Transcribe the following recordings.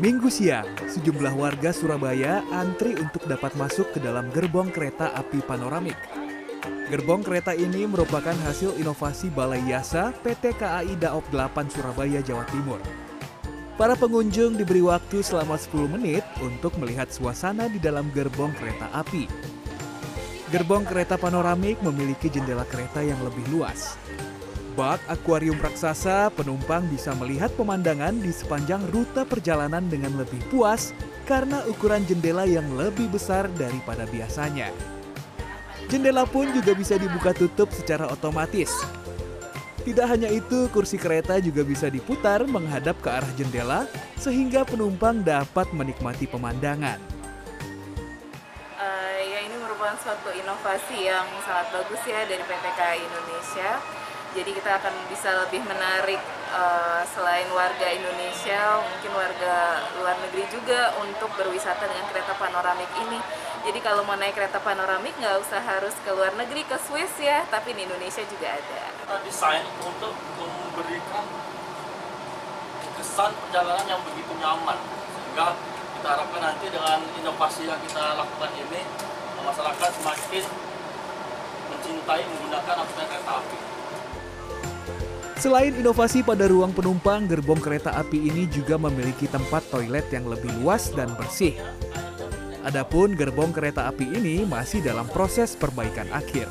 Minggu siang, sejumlah warga Surabaya antri untuk dapat masuk ke dalam gerbong kereta api panoramik. Gerbong kereta ini merupakan hasil inovasi Balai Yasa PT KAI Daop 8 Surabaya, Jawa Timur. Para pengunjung diberi waktu selama 10 menit untuk melihat suasana di dalam gerbong kereta api. Gerbong kereta panoramik memiliki jendela kereta yang lebih luas, Bak akuarium raksasa, penumpang bisa melihat pemandangan di sepanjang rute perjalanan dengan lebih puas karena ukuran jendela yang lebih besar daripada biasanya. Jendela pun juga bisa dibuka tutup secara otomatis. Tidak hanya itu, kursi kereta juga bisa diputar menghadap ke arah jendela sehingga penumpang dapat menikmati pemandangan. Uh, ya ini merupakan suatu inovasi yang sangat bagus ya dari PT KAI Indonesia jadi kita akan bisa lebih menarik uh, selain warga Indonesia mungkin warga luar negeri juga untuk berwisata dengan kereta panoramik ini. Jadi kalau mau naik kereta panoramik nggak usah harus ke luar negeri ke Swiss ya tapi di Indonesia juga ada. Kita desain untuk memberikan kesan perjalanan yang begitu nyaman. Sehingga kita harapkan nanti dengan inovasi yang kita lakukan ini masyarakat semakin mencintai menggunakan kereta api Selain inovasi pada ruang penumpang, gerbong kereta api ini juga memiliki tempat toilet yang lebih luas dan bersih. Adapun gerbong kereta api ini masih dalam proses perbaikan akhir.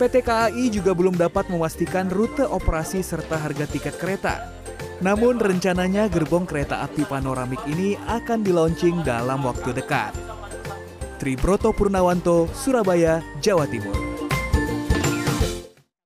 PT KAI juga belum dapat memastikan rute operasi serta harga tiket kereta. Namun rencananya gerbong kereta api panoramik ini akan dilaunching dalam waktu dekat. Tribroto Purnawanto, Surabaya, Jawa Timur.